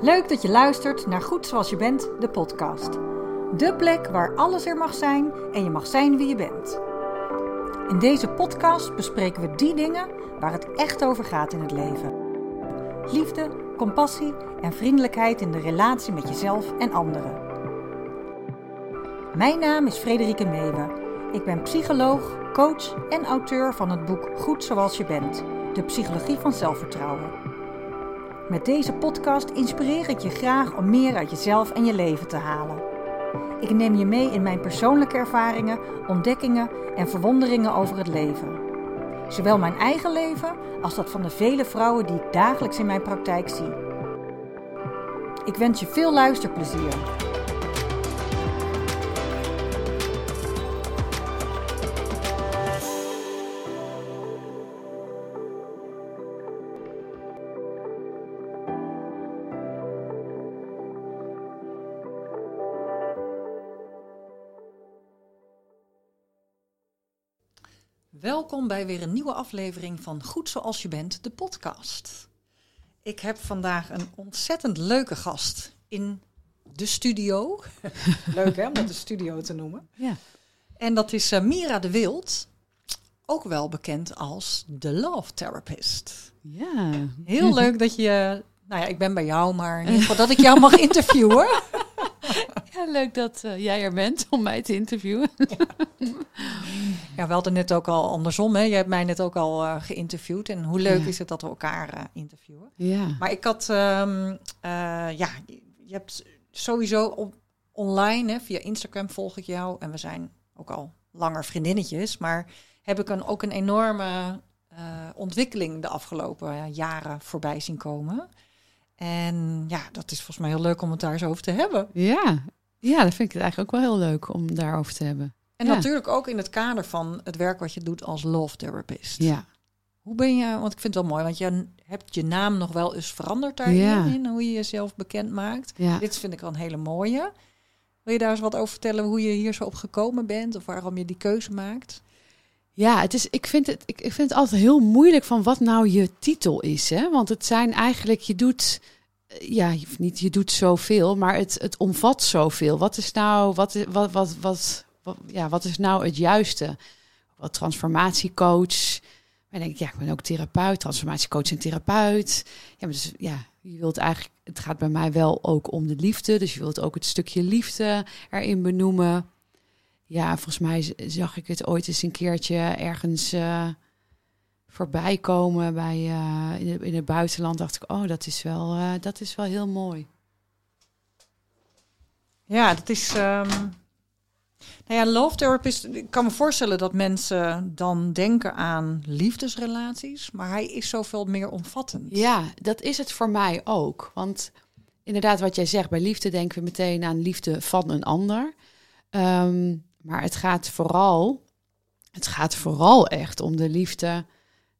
Leuk dat je luistert naar Goed Zoals Je Bent, de podcast. De plek waar alles er mag zijn en je mag zijn wie je bent. In deze podcast bespreken we die dingen waar het echt over gaat in het leven. Liefde, compassie en vriendelijkheid in de relatie met jezelf en anderen. Mijn naam is Frederike Meeuwen. Ik ben psycholoog, coach en auteur van het boek Goed Zoals Je Bent, de psychologie van zelfvertrouwen. Met deze podcast inspireer ik je graag om meer uit jezelf en je leven te halen. Ik neem je mee in mijn persoonlijke ervaringen, ontdekkingen en verwonderingen over het leven. Zowel mijn eigen leven als dat van de vele vrouwen die ik dagelijks in mijn praktijk zie. Ik wens je veel luisterplezier. Welkom bij weer een nieuwe aflevering van Goed Zoals Je Bent, de podcast. Ik heb vandaag een ontzettend leuke gast in de studio. Leuk hè, om dat de studio te noemen. Ja. En dat is uh, Mira de Wild, ook wel bekend als de Love Therapist. Ja. Heel leuk dat je, nou ja, ik ben bij jou, maar in ieder geval dat ik jou mag interviewen. Ja, leuk dat uh, jij er bent om mij te interviewen. Ja. ja, we hadden net ook al andersom. Hè? Je hebt mij net ook al uh, geïnterviewd. En hoe leuk Ja. is het dat we elkaar uh, interviewen. Ja. Maar ik had, ehm, eh, ja, je hebt sowieso op, online, hè, via Instagram volg ik jou. En we zijn ook al langer vriendinnetjes. Maar heb ik een, ook een enorme eh, ontwikkeling de afgelopen eh, jaren voorbij zien komen. En ja, dat is volgens mij heel leuk om het daar eens over te hebben. Ja. Ja, dat vind ik het eigenlijk ook wel heel leuk om daarover te hebben. En Ja. natuurlijk ook in het kader van het werk wat je doet als love therapist. Ja. Hoe ben je, want ik vind het wel mooi, want je hebt je naam nog wel eens veranderd daarin, Ja. in hoe je jezelf bekend maakt. Ja. Dit vind ik wel een hele mooie. Wil je daar eens wat over vertellen hoe je hier zo op gekomen bent of waarom je die keuze maakt? Ja, het is, ik, vind het, ik, ik vind het altijd heel moeilijk van wat nou je titel is. Hè? Want het zijn eigenlijk, je doet, ja, niet je doet zoveel, maar het, het omvat zoveel. Wat is nou, wat, wat, wat, wat, wat, ja, wat is nou het juiste? Wat transformatiecoach. Maar denk ik, ja, ik ben ook therapeut, transformatiecoach en therapeut. Ja, maar dus, ja, je wilt eigenlijk, het gaat bij mij wel ook om de liefde. Dus je wilt ook het stukje liefde erin benoemen. Ja, volgens mij zag ik het ooit eens een keertje ergens eh, voorbij komen bij, eh, in, het, in het buitenland. Dacht ik, oh, dat is wel, eh, dat is wel heel mooi. Ja, dat is. ehm nou ja, love therapist. Ik kan me voorstellen dat mensen dan denken aan liefdesrelaties, maar hij is zoveel meer omvattend. Ja, dat is het voor mij ook. Want inderdaad, wat jij zegt, bij liefde denken we meteen aan liefde van een ander. Ehm, maar het gaat vooral, het gaat vooral echt om de liefde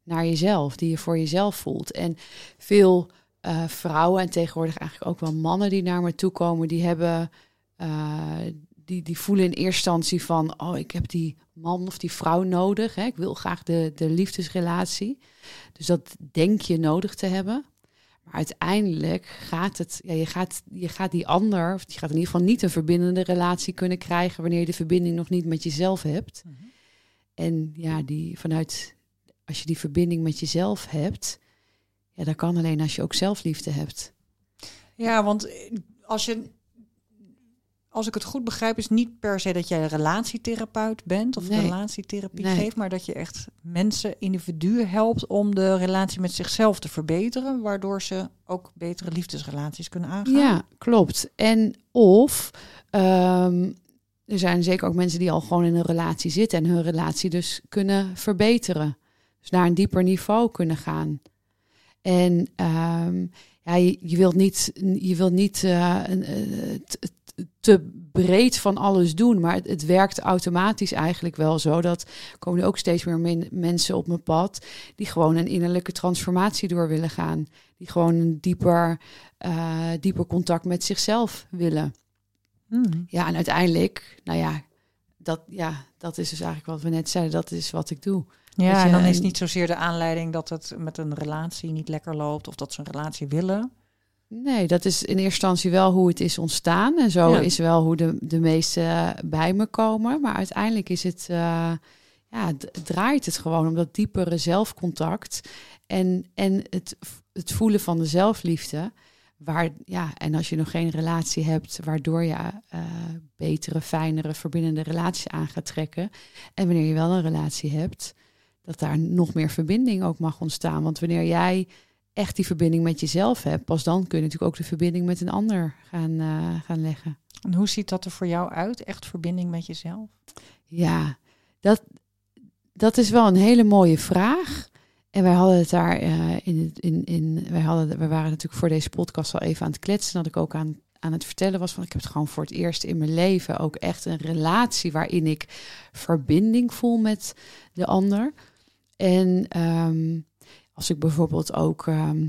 naar jezelf, die je voor jezelf voelt. En veel eh, vrouwen en tegenwoordig eigenlijk ook wel mannen die naar me toe komen, die hebben, eh, die, die voelen in eerste instantie van, oh, ik heb die man of die vrouw nodig. Hè? Ik wil graag de, de liefdesrelatie. Dus dat denk je nodig te hebben. Maar uiteindelijk gaat het, ja, je, gaat, je gaat die ander, of je gaat in ieder geval niet een verbindende relatie kunnen krijgen wanneer je de verbinding nog niet met jezelf hebt. Mhm. En ja, die vanuit, als je die verbinding met jezelf hebt, ja, dat kan alleen als je ook zelfliefde hebt. Ja, want eh, als je. Als ik het goed begrijp, is niet per se dat jij een relatietherapeut bent of Nee. relatietherapie Nee. geeft, maar dat je echt mensen, individuen helpt om de relatie met zichzelf te verbeteren, waardoor ze ook betere liefdesrelaties kunnen aangaan. Ja, klopt. En of ehm, er zijn zeker ook mensen die al gewoon in een relatie zitten en hun relatie dus kunnen verbeteren. Dus naar een dieper niveau kunnen gaan. En ehm, ja, je, je wilt niet, je wilt niet eh, eh, t- t- te breed van alles doen, maar het, het werkt automatisch eigenlijk wel zo. Dat komen er ook steeds meer men- mensen op mijn pad die gewoon een innerlijke transformatie door willen gaan. Die gewoon een dieper, eh, dieper contact met zichzelf willen. Hmm. Ja, en uiteindelijk, nou ja, dat, ja, dat is dus eigenlijk wat we net zeiden, dat is wat ik doe. Ja, je, en dan is niet zozeer de aanleiding dat het met een relatie niet lekker loopt of dat ze een relatie willen. Nee, dat is in eerste instantie wel hoe het is ontstaan. En zo Ja. is wel hoe de, de meesten bij me komen. Maar uiteindelijk is het, eh, ja, draait het gewoon om dat diepere zelfcontact. En, en het, het voelen van de zelfliefde. Waar, ja, en als je nog geen relatie hebt, waardoor je eh, betere, fijnere, verbindende relaties aan gaat trekken. En wanneer je wel een relatie hebt, dat daar nog meer verbinding ook mag ontstaan. Want wanneer jij echt die verbinding met jezelf hebt, pas dan kun je natuurlijk ook de verbinding met een ander gaan, eh, gaan leggen. En hoe ziet dat er voor jou uit? Echt verbinding met jezelf? Ja, dat, dat is wel een hele mooie vraag. En wij hadden het daar eh, in, in, in wij hadden, we waren natuurlijk voor deze podcast al even aan het kletsen. Dat ik ook aan, aan het vertellen was van ik heb het gewoon voor het eerst in mijn leven ook echt een relatie waarin ik verbinding voel met de ander. En ehm, als ik bijvoorbeeld ook ehm,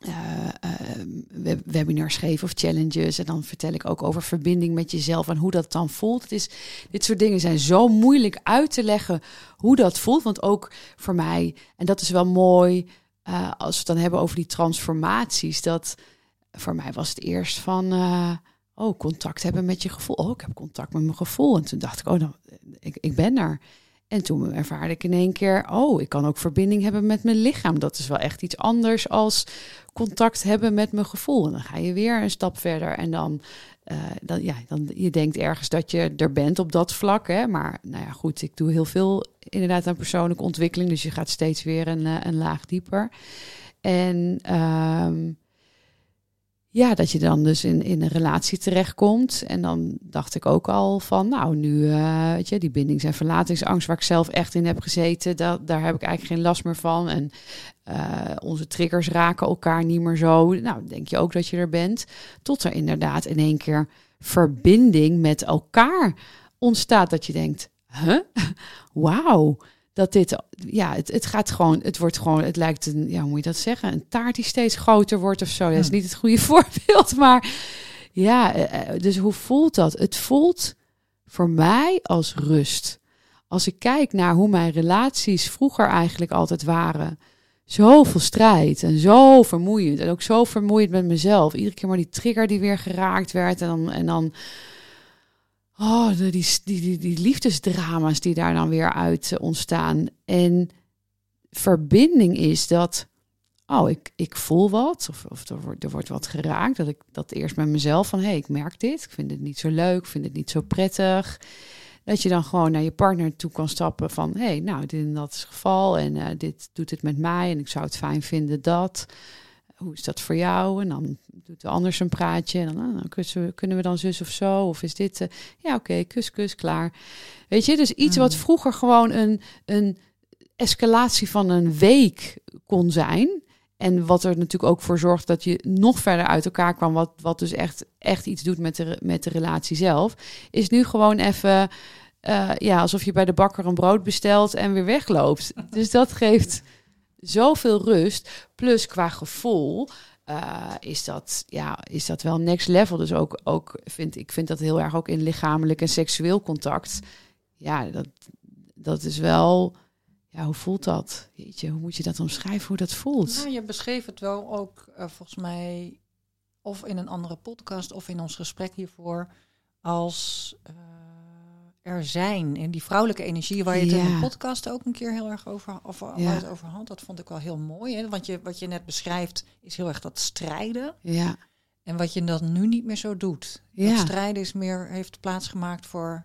eh, eh, web- webinars geef of challenges. En dan vertel ik ook over verbinding met jezelf en hoe dat dan voelt. Het is, dit soort dingen zijn zo moeilijk uit te leggen hoe dat voelt. Want ook voor mij, en dat is wel mooi eh, als we het dan hebben over die transformaties. Dat voor mij was het eerst van. eh, Oh, contact hebben met je gevoel. Oh, ik heb contact met mijn gevoel. En toen dacht ik, oh, dan, ik, ik ben er. En toen ervaarde ik in één keer, oh, ik kan ook verbinding hebben met mijn lichaam. Dat is wel echt iets anders als contact hebben met mijn gevoel. En dan ga je weer een stap verder en dan, eh, dan, ja, dan je denkt ergens dat je er bent op dat vlak. Hè? Maar nou ja, goed, ik doe heel veel inderdaad aan persoonlijke ontwikkeling. Dus je gaat steeds weer een, eh, een laag dieper. En ehm, ja, dat je dan dus in, in een relatie terechtkomt. En dan dacht ik ook al van, nou, nu, eh, weet je, die bindings- en verlatingsangst waar ik zelf echt in heb gezeten, dat, daar heb ik eigenlijk geen last meer van. En eh, onze triggers raken elkaar niet meer zo. Nou, denk je ook dat je er bent. Tot er inderdaad in één keer verbinding met elkaar ontstaat. Dat je denkt, huh? Wauw. Dat dit, ja, het, het gaat gewoon, het wordt gewoon, het lijkt een, ja, hoe moet je dat zeggen? Een taart die steeds groter wordt of zo. Dat is Hm. niet het goede voorbeeld, maar ja, eh, eh, dus hoe voelt dat? Het voelt voor mij als rust. Als ik kijk naar hoe mijn relaties vroeger eigenlijk altijd waren. Zoveel strijd en zo vermoeiend. En ook zo vermoeiend met mezelf. Iedere keer maar die trigger die weer geraakt werd. En dan, en dan oh, die, die, die, die liefdesdrama's die daar dan weer uit eh, ontstaan. En verbinding is dat, oh, ik, ik voel wat. Of, of er, wordt, er wordt wat geraakt. Dat ik dat eerst met mezelf van, hé, hey, ik merk dit. Ik vind het niet zo leuk. Ik vind het niet zo prettig. Dat je dan gewoon naar je partner toe kan stappen van... hé, hey, nou, dit en dat is het geval en eh, dit doet het met mij... en ik zou het fijn vinden dat. Hoe is dat voor jou? En dan doet de ander zijn praatje. En dan ah, kussen we- kunnen we dan zus of zo? Of is dit... eh, ja, oké, kus, kus, klaar. Weet je, dus iets wat Mhm. vroeger gewoon een, een escalatie van een week kon zijn... En wat er natuurlijk ook voor zorgt dat je nog verder uit elkaar kwam. Wat, wat dus echt, echt iets doet met de, met de relatie zelf. Is nu gewoon even. eh, ja, alsof je bij de bakker een brood bestelt en weer wegloopt. Dus dat geeft zoveel rust. Plus qua gevoel. eh, is, dat, ja, is dat wel next level. Dus ook, ook vind ik vind dat heel erg ook in lichamelijk en seksueel contact. Ja, dat, dat is wel. Ja, hoe voelt dat? Jeetje, hoe moet je dat omschrijven, hoe dat voelt? Nou, je beschreef het wel ook eh, volgens mij of in een andere podcast of in ons gesprek hiervoor als eh, er zijn en die vrouwelijke energie waar je het in de podcast ook een keer heel erg over, of, Ja. over had, dat vond ik wel heel mooi. Hè? Want je, wat je net beschrijft is heel erg dat strijden Ja, en wat je dan nu niet meer zo doet. Ja. Dat strijden is meer heeft plaatsgemaakt voor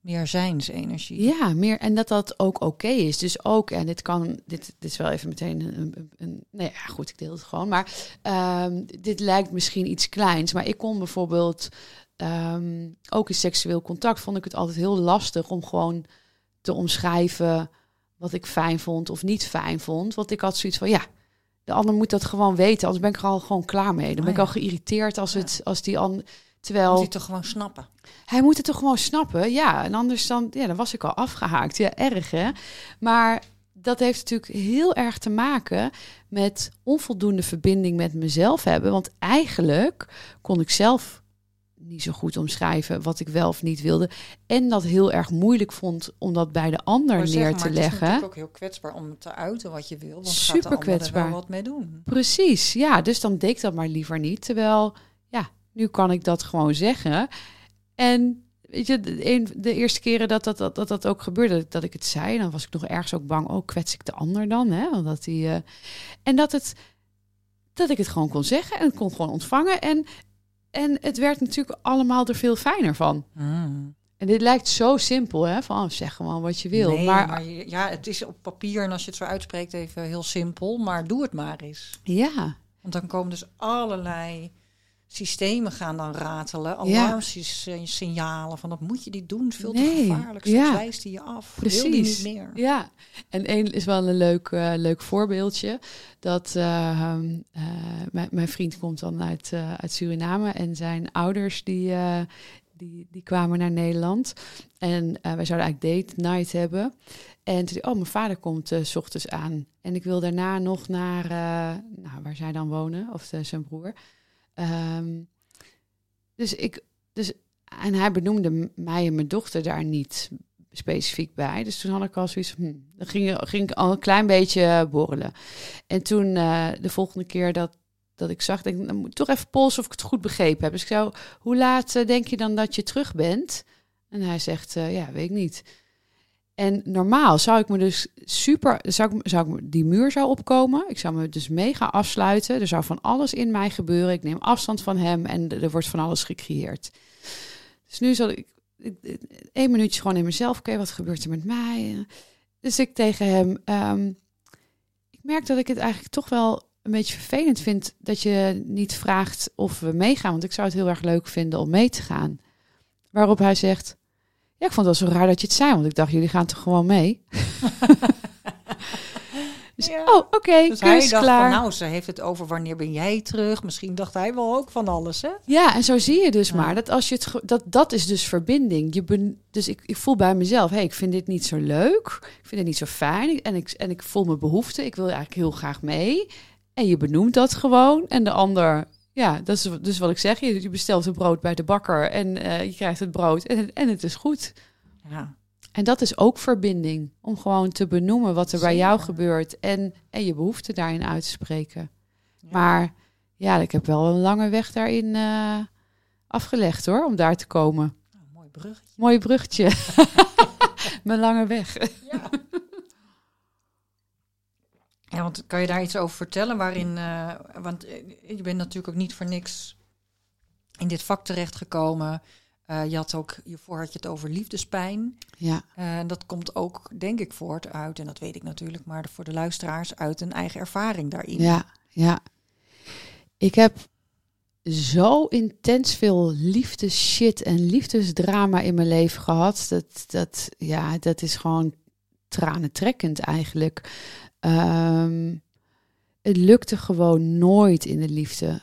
meer zijnsenergie. Ja, meer en dat dat ook oké is. Dus ook, en dit kan, dit, dit is wel even meteen een, een, een nee, ja, goed, ik deel het gewoon. Maar ehm, dit lijkt misschien iets kleins, maar ik kon bijvoorbeeld ehm, ook in seksueel contact vond ik het altijd heel lastig om gewoon te omschrijven wat ik fijn vond of niet fijn vond. Want ik had zoiets van, ja, de ander moet dat gewoon weten, anders ben ik er al gewoon klaar mee. Dan ben Oh ik al geïrriteerd als Ja. het, als die ander, Moet terwijl je toch gewoon snappen. hij moet het toch gewoon snappen, ja. En anders dan, ja, dan was ik al afgehaakt. Ja, erg hè. Maar dat heeft natuurlijk heel erg te maken met onvoldoende verbinding met mezelf hebben. Want eigenlijk kon ik zelf niet zo goed omschrijven wat ik wel of niet wilde. En dat heel erg moeilijk vond om dat bij de ander Maar neer zeg, te maar Het is leggen. natuurlijk ook heel kwetsbaar om te uiten wat je wil. Want Super gaat de er kwetsbaar. wel wat mee doen. Precies, ja. Dus dan deed ik dat maar liever niet. Terwijl, ja, nu kan ik dat gewoon zeggen. En weet je, de, eerste keren dat dat, dat, dat dat ook gebeurde, dat ik het zei, dan was ik nog ergens ook bang. Oh, kwets ik de ander dan? Hè? Omdat die, eh, en dat, het, dat ik het gewoon kon zeggen en kon gewoon ontvangen. En, en het werd natuurlijk allemaal er veel fijner van. Hmm. En dit lijkt zo simpel, hè? Van oh, zeg gewoon wat je wil. Nee, maar, maar, ja, het is op papier en als je het zo uitspreekt even heel simpel. Maar doe het maar eens. ja, Want dan komen dus allerlei systemen gaan dan ratelen. Alarmsignalen van dat moet je niet doen. Veel te gevaarlijk. Ja. wijst hij je af. Wil die Precies. niet meer. Ja, en één is wel een leuk, eh, leuk voorbeeldje. Dat eh, eh, mijn, vriend komt dan uit, uit Suriname en zijn ouders die, die, die kwamen naar Nederland. En wij zouden eigenlijk date night hebben. En toen oh, mijn vader komt s ochtends aan. En ik wil daarna nog naar nou, waar zij dan wonen, of zijn broer. Ehm, dus ik, dus, en hij benoemde mij en mijn dochter daar niet specifiek bij. Dus toen had ik al zoiets hm, dan ging, ging ik al een klein beetje borrelen. En toen eh, de volgende keer dat, dat ik zag, denk ik, dan moet ik toch even polsen of ik het goed begrepen heb. Dus ik zou, hoe laat eh, denk je dan dat je terug bent? En hij zegt, eh, ja, weet ik niet. En normaal zou ik me dus super, zou ik, zou ik die muur zou opkomen. Ik zou me dus mega afsluiten. Er zou van alles in mij gebeuren. Ik neem afstand van hem en er wordt van alles gecreëerd. Dus nu zal ik- één minuutje gewoon in mezelf. Oké, wat gebeurt er met mij? Dus ik tegen hem. ehm, ik merk dat ik het eigenlijk toch wel een beetje vervelend vind dat je niet vraagt of we meegaan. Want ik zou het heel erg leuk vinden om mee te gaan. Waarop hij zegt. Ja, ik vond het wel zo raar dat je het zei, want ik dacht, jullie gaan toch gewoon mee? dus, Ja. oh, oké, Dus hij dacht klaar. van, nou, ze heeft het over wanneer ben jij terug. Misschien dacht hij wel ook van alles, hè? Ja, en zo zie je dus Ja. maar dat als je het dat dat is dus verbinding. Je ben, dus ik, ik voel bij mezelf, hey, ik vind dit niet zo leuk, ik vind het niet zo fijn en ik en ik voel mijn behoefte. Ik wil eigenlijk heel graag mee. En je benoemt dat gewoon en de ander, ja, dat is dus wat ik zeg. Je, je bestelt een brood bij de bakker en eh, je krijgt het brood en, en het is goed. Ja. En dat is ook verbinding, om gewoon te benoemen wat er bij jou gebeurt en en je behoefte daarin uit te spreken. Ja. Maar ja, ik heb wel een lange weg daarin eh, afgelegd hoor, om daar te komen. Nou, mooi bruggetje. Mooi bruggetje. Mijn lange weg. Ja. Ja, want kan je daar iets over vertellen waarin... eh, want eh, je bent natuurlijk ook niet voor niks in dit vak terechtgekomen. Eh je had ook, hiervoor had je het over liefdespijn. Ja, En dat komt ook, denk ik, voort uit, en dat weet ik natuurlijk, maar voor de luisteraars uit een eigen ervaring daarin. ja, ja. Ik heb zo intens veel liefdeshit en liefdesdrama in mijn leven gehad. Dat, dat, ja, dat is gewoon tranentrekkend eigenlijk. Ehm, het lukte gewoon nooit in de liefde.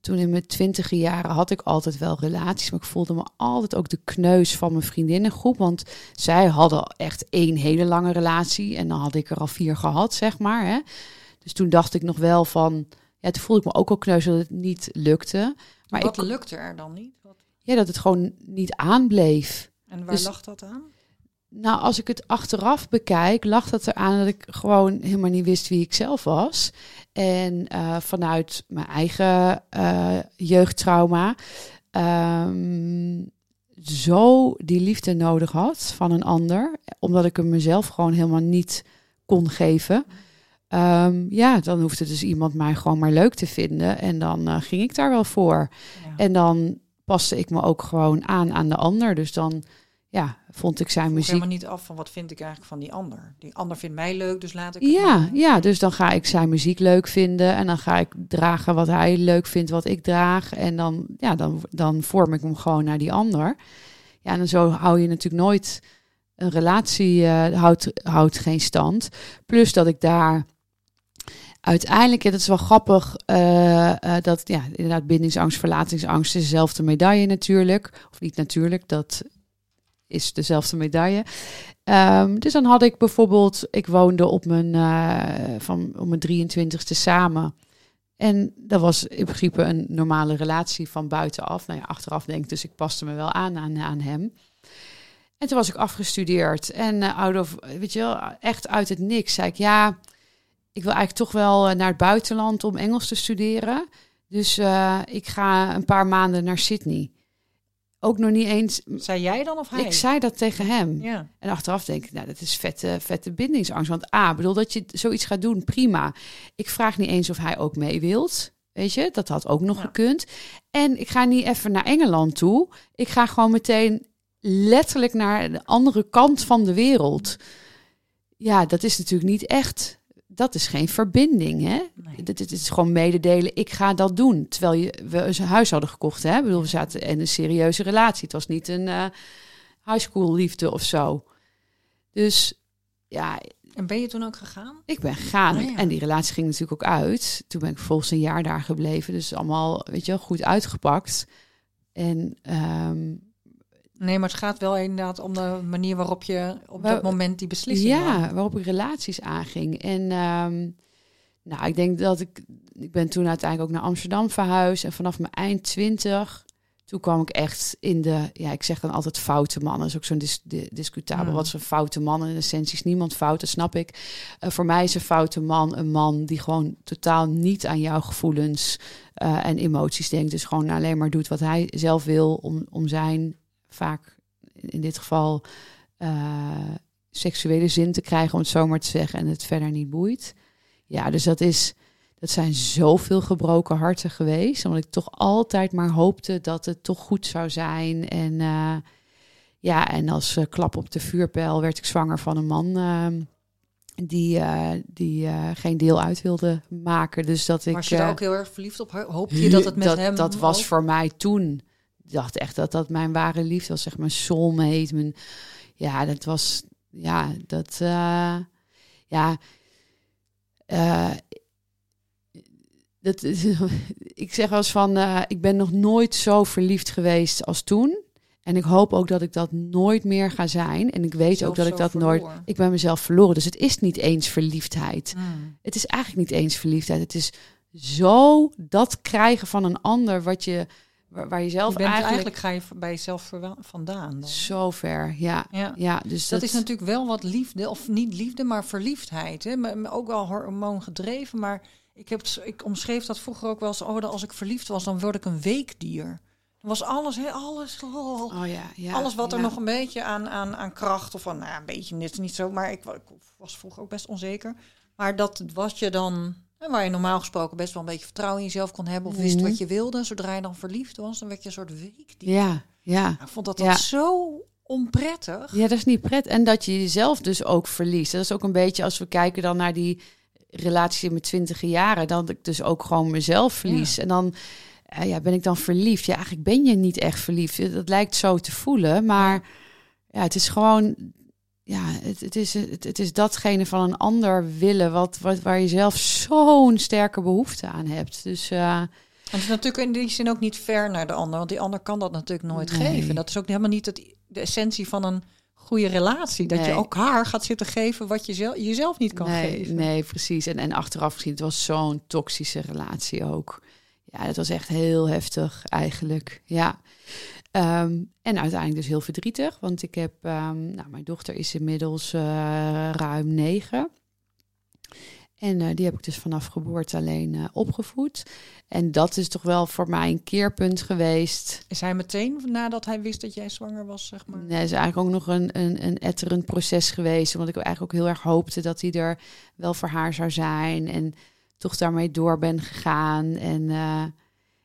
Toen in mijn twintige jaren had ik altijd wel relaties, maar ik voelde me altijd ook de kneus van mijn vriendinnengroep. Want zij hadden echt één hele lange relatie en dan had ik er al vier gehad, zeg maar. Hè. Dus toen dacht ik nog wel van, ja, toen voelde ik me ook al kneus dat het niet lukte. Maar Wat ik, lukte er dan niet? Wat, ja, dat het gewoon niet aanbleef. en waar Dus- lag dat aan? Nou, als ik het achteraf bekijk, lag dat eraan dat ik gewoon helemaal niet wist wie ik zelf was. En eh, vanuit mijn eigen eh, jeugdtrauma ehm, zo die liefde nodig had van een ander, omdat ik hem mezelf gewoon helemaal niet kon geven. Ehm, ja, dan hoefde dus iemand mij gewoon maar leuk te vinden en dan eh, ging ik daar wel voor. Ja. En dan paste ik me ook gewoon aan aan de ander. Dus dan ja, vond ik zijn Vroeg muziek. helemaal niet af van wat vind ik eigenlijk van die ander. Die ander vindt mij leuk, dus laat ik het Ja, ja, dus dan ga ik zijn muziek leuk vinden. En dan ga ik dragen wat hij leuk vindt, wat ik draag. En dan, ja, dan, dan vorm ik hem gewoon naar die ander. Ja, en dan zo hou je natuurlijk nooit een relatie, eh, houdt, houdt geen stand. Plus dat ik daar uiteindelijk, ja, dat is wel grappig, eh, eh, dat ja, inderdaad bindingsangst, verlatingsangst is dezelfde medaille natuurlijk. Of niet natuurlijk, dat is dezelfde medaille. Ehm, dus dan had ik bijvoorbeeld, ik woonde op mijn, eh, van, op mijn 23ste samen En dat was in principe een normale relatie van buitenaf. Nou ja, achteraf denk ik, dus ik paste me wel aan aan, aan hem. En toen was ik afgestudeerd en uh, out of, weet je wel, echt uit het niks zei ik, ja, ik wil eigenlijk toch wel eh, naar het buitenland om Engels te studeren. Dus ik ga een paar maanden naar Sydney. Ook nog niet eens. Zei jij dan of hij? Ik zei dat tegen hem. Ja. En achteraf denk ik, nou, dat is vette, vette bindingsangst. Want A, bedoel dat je zoiets gaat doen, prima. Ik vraag niet eens of hij ook mee wilt. Weet je, dat had ook nog Ja. gekund. En ik ga niet even naar Engeland toe. Ik ga gewoon meteen letterlijk naar de andere kant van de wereld. Ja, dat is natuurlijk niet echt. Dat is geen verbinding, hè? Nee. Dit, dit is gewoon mededelen, ik ga dat doen. Terwijl je, we een huis hadden gekocht, hè? Ik bedoel, we zaten in een serieuze relatie. Het was niet een eh high school liefde of zo. Dus ja, En ben je toen ook gegaan? ik ben gegaan. Oh ja. En die relatie ging natuurlijk ook uit. Toen ben ik volgens een jaar daar gebleven. Dus allemaal, weet je wel, goed uitgepakt. En ehm, Nee, maar het gaat wel inderdaad om de manier waarop je op Waar- dat moment die beslissing ja, waarop ik relaties aanging. En ehm, nou, ik denk dat ik... Ik ben toen uiteindelijk ook naar Amsterdam verhuisd. En vanaf mijn eind twintig... Toen kwam ik echt in de... Ja, ik zeg dan altijd foute man. Dat is ook zo'n dis, di- discutabel. Mm. Wat is een foute man? In essentie is niemand fout, dat snap ik. Eh, voor mij is een foute man een man die gewoon totaal niet aan jouw gevoelens eh, en emoties denkt. Dus gewoon alleen maar doet wat hij zelf wil om, om zijn, vaak in dit geval, eh, seksuele zin te krijgen, om het zo maar te zeggen, en het verder niet boeit. Ja, dus dat is. Dat zijn zoveel gebroken harten geweest. Omdat ik toch altijd maar hoopte dat het toch goed zou zijn. En eh, ja, en als eh, klap op de vuurpijl werd ik zwanger van een man. ehm, die die geen deel uit wilde maken. Dus dat ik. Was je daar ook heel erg verliefd op? Hoopte je dat het met dat, hem... dat was ook- voor mij toen. Ik dacht echt dat dat mijn ware liefde was, zeg maar soulmate. Mijn, ja, dat was, ja, dat, eh, ja, eh, dat, ik zeg eens van, eh, ik ben nog nooit zo verliefd geweest als toen. En ik hoop ook dat ik dat nooit meer ga zijn. En ik weet Zelf ook dat ik dat nooit. Ik ben mezelf verloren. Dus het is niet eens verliefdheid. Mm. Het is eigenlijk niet eens verliefdheid. Het is zo dat krijgen van een ander wat je, waar, waar je zelf Je bent eigenlijk, eigenlijk... ga je bij jezelf vandaan. Dan. zo ver. Ja, Ja. ja dus Dat is natuurlijk wel wat liefde, of niet liefde, maar verliefdheid. Hè? Maar- maar Ook wel hormoon gedreven, maar ik, heb, ik omschreef dat vroeger ook wel eens... Oh, als ik verliefd was, dan word ik een weekdier. Was alles, hè, alles, oh, Oh ja, ja. alles wat er ja. nog een beetje aan, aan, aan kracht... of van, nou, een beetje, is niet zo, maar ik, ik was vroeger ook best onzeker. Maar dat was je dan... Waar je normaal gesproken best wel een beetje vertrouwen in jezelf kon hebben... of wist Mhm. wat je wilde. Zodra je dan verliefd was, dan werd je een soort weekdier. Ja, ja. Ik vond dat, Ja. dat zo onprettig. Ja, dat is niet pret. En dat je jezelf dus ook verliest. Dat is ook een beetje als we kijken dan naar die relatie in mijn twintige jaren. Dat ik dus ook gewoon mezelf verlies. En dan eh, ja, ben ik dan verliefd. Ja, eigenlijk ben je niet echt verliefd. Dat lijkt zo te voelen. Maar ja, het is gewoon... Ja, het, het, is, het, het is datgene van een ander willen... Wat, wat, waar je zelf zo'n sterke behoefte aan hebt. Dus eh, En het is natuurlijk in die zin ook niet ver naar de ander, want die ander kan dat natuurlijk nooit Nee. geven. Dat is ook helemaal niet het, de essentie van een goede relatie. Dat je Nee. elkaar gaat zitten geven wat je zelf, jezelf niet kan nee, geven. Nee, precies. En, en achteraf gezien, het was zo'n toxische relatie ook. Ja, dat was echt heel heftig eigenlijk. Ja. Ehm, en uiteindelijk dus heel verdrietig, want ik heb, ehm, nou, mijn dochter is inmiddels eh, ruim negen. En eh, die heb ik dus vanaf geboorte alleen eh, opgevoed. En dat is toch wel voor mij een keerpunt geweest. Is hij meteen nadat hij wist dat jij zwanger was, zeg maar? Nee, is eigenlijk ook nog een, een, een etterend proces geweest. Omdat ik eigenlijk ook heel erg hoopte dat hij er wel voor haar zou zijn. En toch daarmee door ben gegaan. En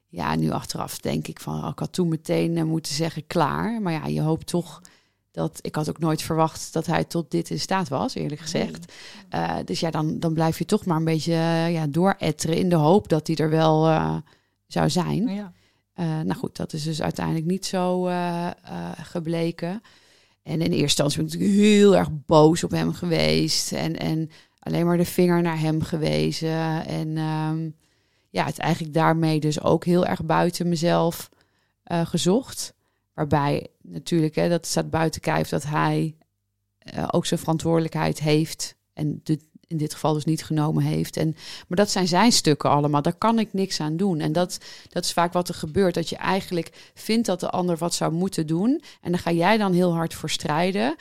ja, nu achteraf denk ik van, oh, ik had toen meteen eh, moeten zeggen klaar. Maar ja, je hoopt toch dat... Ik had ook nooit verwacht dat hij tot dit in staat was, eerlijk gezegd. Eh, dus ja, dan, dan blijf je toch maar een beetje eh, ja, dooretteren in de hoop dat hij er wel zou zijn. Ja. Nou goed, dat is dus uiteindelijk niet zo gebleken. En in eerste instantie ben ik natuurlijk heel erg boos op hem geweest. En, en alleen maar de vinger naar hem gewezen. En ehm, ja, het eigenlijk daarmee dus ook heel erg buiten mezelf eh, gezocht. Waarbij natuurlijk, hè, dat staat buiten kijf, dat hij eh, ook zijn verantwoordelijkheid heeft. En de, in dit geval dus niet genomen heeft. En, maar dat zijn zijn stukken allemaal. Daar kan ik niks aan doen. En dat, dat is vaak wat er gebeurt. Dat je eigenlijk vindt dat de ander wat zou moeten doen. En dan ga jij dan heel hard voor strijden.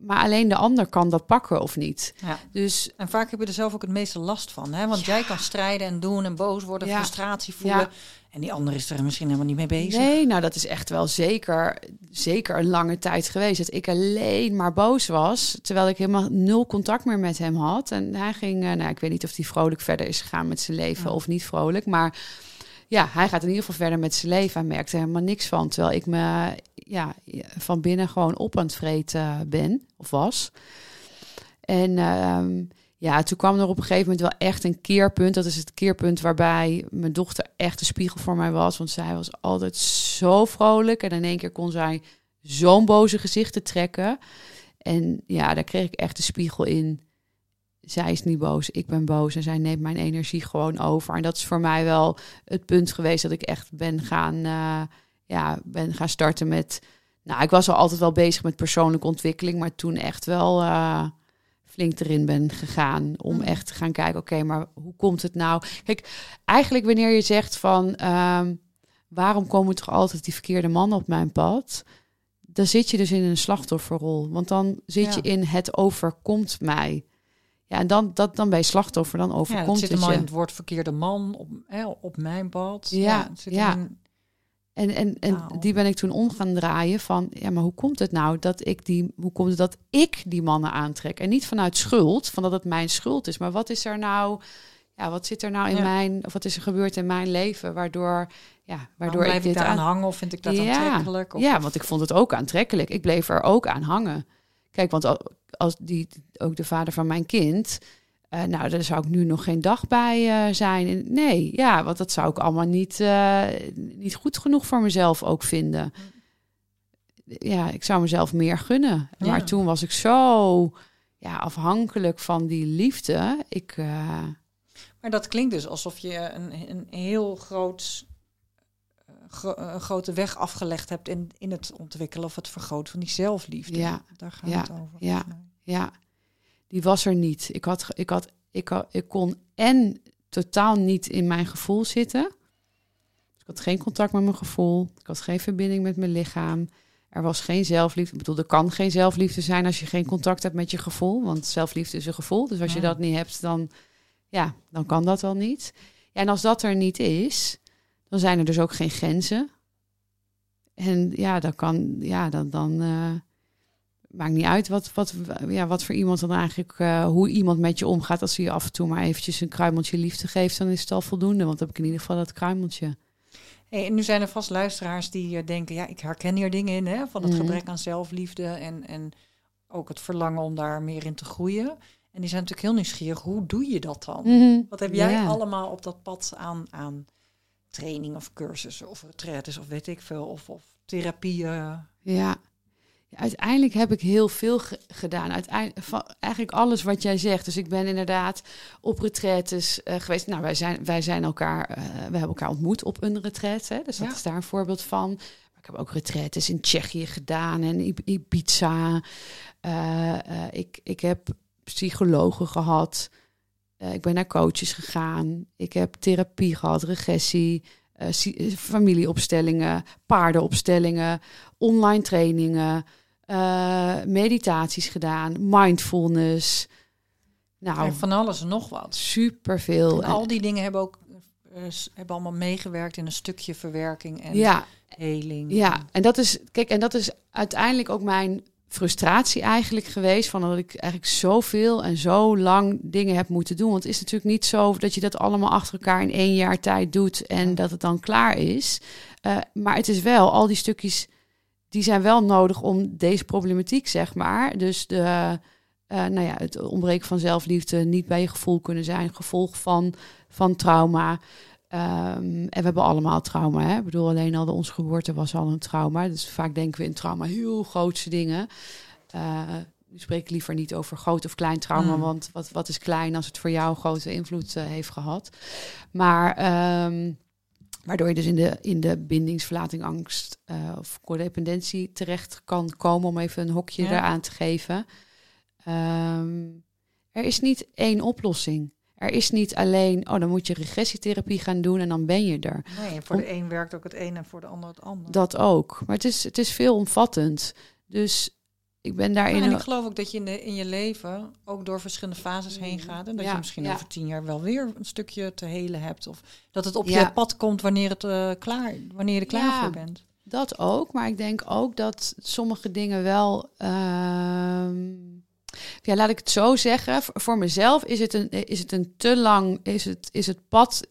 Maar alleen de ander kan dat pakken of niet. Ja. Dus En vaak heb je er zelf ook het meeste last van. Hè? Want jij kan strijden en doen en boos worden, Ja. frustratie voelen. En die ander is er misschien helemaal niet mee bezig. Nee, nou dat is echt wel zeker, zeker een lange tijd geweest. Dat ik alleen maar boos was. Terwijl ik helemaal nul contact meer met hem had. En hij ging, eh, nou ik weet niet of hij vrolijk verder is gegaan met zijn leven of niet vrolijk. Maar ja, hij gaat in ieder geval verder met zijn leven. Hij merkte er helemaal niks van. Terwijl ik me ja, van binnen gewoon op aan het vreten ben of was. En ehm, ja, toen kwam er op een gegeven moment wel echt een keerpunt. Dat is het keerpunt waarbij mijn dochter echt een spiegel voor mij was. Want zij was altijd zo vrolijk. En in één keer kon zij zo'n boze gezichten trekken. En ja, daar kreeg ik echt de spiegel in. Zij is niet boos, ik ben boos. En zij neemt mijn energie gewoon over. En dat is voor mij wel het punt geweest dat ik echt ben gaan, eh, ja, ben gaan starten met... Nou, ik was al altijd wel bezig met persoonlijke ontwikkeling. Maar toen echt wel... eh, flink erin ben gegaan. Om Mm. echt te gaan kijken, oké, maar hoe komt het nou? Kijk, eigenlijk wanneer je zegt van... ehm, waarom komen toch altijd die verkeerde mannen op mijn pad? Dan zit je dus in een slachtofferrol. Want dan zit Ja. je in het overkomt mij. Ja, en dan, dat, dan ben je slachtoffer, dan Ja, overkomt het zit het in het woord verkeerde man op, hè, op mijn pad. Ja, zit ja. in- En, en, en die ben ik toen om gaan draaien van, ja, maar hoe komt het nou dat ik die, hoe komt het dat ik die mannen aantrek? En niet vanuit schuld, van dat het mijn schuld is, maar wat is er nou, ja, wat zit er nou in Ja. mijn, of wat is er gebeurd in mijn leven, waardoor, ja, waardoor ik ik dit daaraan aan, hangen of vind ik dat Ja, aantrekkelijk? Of, ja, want ik vond het ook aantrekkelijk. Ik bleef er ook aan hangen. Kijk, want al- als die, ook de vader van mijn kind, eh, nou, daar zou ik nu nog geen dag bij eh, zijn. Nee, ja, want dat zou ik allemaal niet, eh, niet goed genoeg voor mezelf ook vinden. Ja, ik zou mezelf meer gunnen. Ja. Maar toen was ik zo ja, afhankelijk van die liefde. Ik, Maar dat klinkt dus alsof je een, een heel groot, gro- een grote weg afgelegd hebt in, in het ontwikkelen of het vergroten van die zelfliefde. Ja, Daar gaat ja, het over. ja. Ja, die was er niet. Ik, had, ik, had, ik, had, ik kon en totaal niet in mijn gevoel zitten. Ik had geen contact met mijn gevoel. Ik had geen verbinding met mijn lichaam. Er was geen zelfliefde. Ik bedoel, er kan geen zelfliefde zijn als je geen contact hebt met je gevoel. Want zelfliefde is een gevoel. Dus als je dat niet hebt, dan, ja, dan kan dat wel niet. Ja, en als dat er niet is, dan zijn er dus ook geen grenzen. En ja, dan kan, ja, dan, dan eh, maakt niet uit wat, wat, ja, wat voor iemand dan eigenlijk, eh, hoe iemand met je omgaat. Als hij je af en toe maar eventjes een kruimeltje liefde geeft, dan is het al voldoende. Want dan heb ik in ieder geval dat kruimeltje. Hey, en nu zijn er vast luisteraars die eh, denken, ja, ik herken hier dingen in, hè, van het Mhm. gebrek aan zelfliefde en, en ook het verlangen om daar meer in te groeien. En die zijn natuurlijk heel nieuwsgierig, hoe doe je dat dan? Wat heb jij Ja. allemaal op dat pad aan, aan training of cursussen of retraites of weet ik veel, of, of therapieën? Ja. Uiteindelijk heb ik heel veel ge- gedaan. Uiteindelijk, van, eigenlijk alles wat jij zegt. Dus ik ben inderdaad op retraites eh, geweest. Nou, wij zijn, wij zijn elkaar, eh, we hebben elkaar ontmoet op een retraite. Hè? Dus dat Ja. is daar een voorbeeld van. Maar ik heb ook retraites in Tsjechië gedaan en Ibiza. Eh, ik, ik heb psychologen gehad. Eh, ik ben naar coaches gegaan. Ik heb therapie gehad, regressie, eh, eh, familieopstellingen, paardenopstellingen, online trainingen, meditaties gedaan, mindfulness. Nou, En van alles en nog wat. superveel. En al die dingen hebben ook hebben allemaal meegewerkt in een stukje verwerking en ja, heling. Ja, en dat is, kijk, en dat is uiteindelijk ook mijn frustratie eigenlijk geweest. Van dat ik eigenlijk zoveel en zo lang dingen heb moeten doen. Want het is natuurlijk niet zo dat je dat allemaal achter elkaar in één jaar tijd doet en dat het dan klaar is. Eh, maar het is wel, al die stukjes, die zijn wel nodig om deze problematiek, zeg maar. Dus de, eh, nou ja, het ontbreken van zelfliefde, niet bij je gevoel kunnen zijn, gevolg van, van trauma. Ehm, en we hebben allemaal trauma. Hè? Ik bedoel, alleen al de onze geboorte was al een trauma. Dus vaak denken we in trauma heel grootse dingen. Eh, nu spreek ik liever niet over groot of klein trauma. Mm. Want wat, wat is klein als het voor jou grote invloed eh, heeft gehad. Maar ehm, waardoor je dus in de, in de bindingsverlating, angst eh, of codependentie terecht kan komen. Om even een hokje Ja. eraan te geven. Ehm, er is niet één oplossing. Er is niet alleen, oh, dan moet je regressietherapie gaan doen en dan ben je er. Nee, voor de een werkt ook het een en voor de ander het ander. Dat ook. Maar het is, het is veelomvattend. Dus ik ben daarin. en ik geloof ook dat je in, de, in je leven ook door verschillende fases heen gaat. En dat Ja, je misschien ja. over tien jaar wel weer een stukje te helen hebt. Of dat het op Ja. je pad komt wanneer, het, eh, klaar, wanneer je er klaar Ja. voor bent. Dat ook, maar ik denk ook dat sommige dingen wel. ehm, ja, laat ik het zo zeggen. Voor- mezelf is het een, is het een te lang. Is het, is het pad.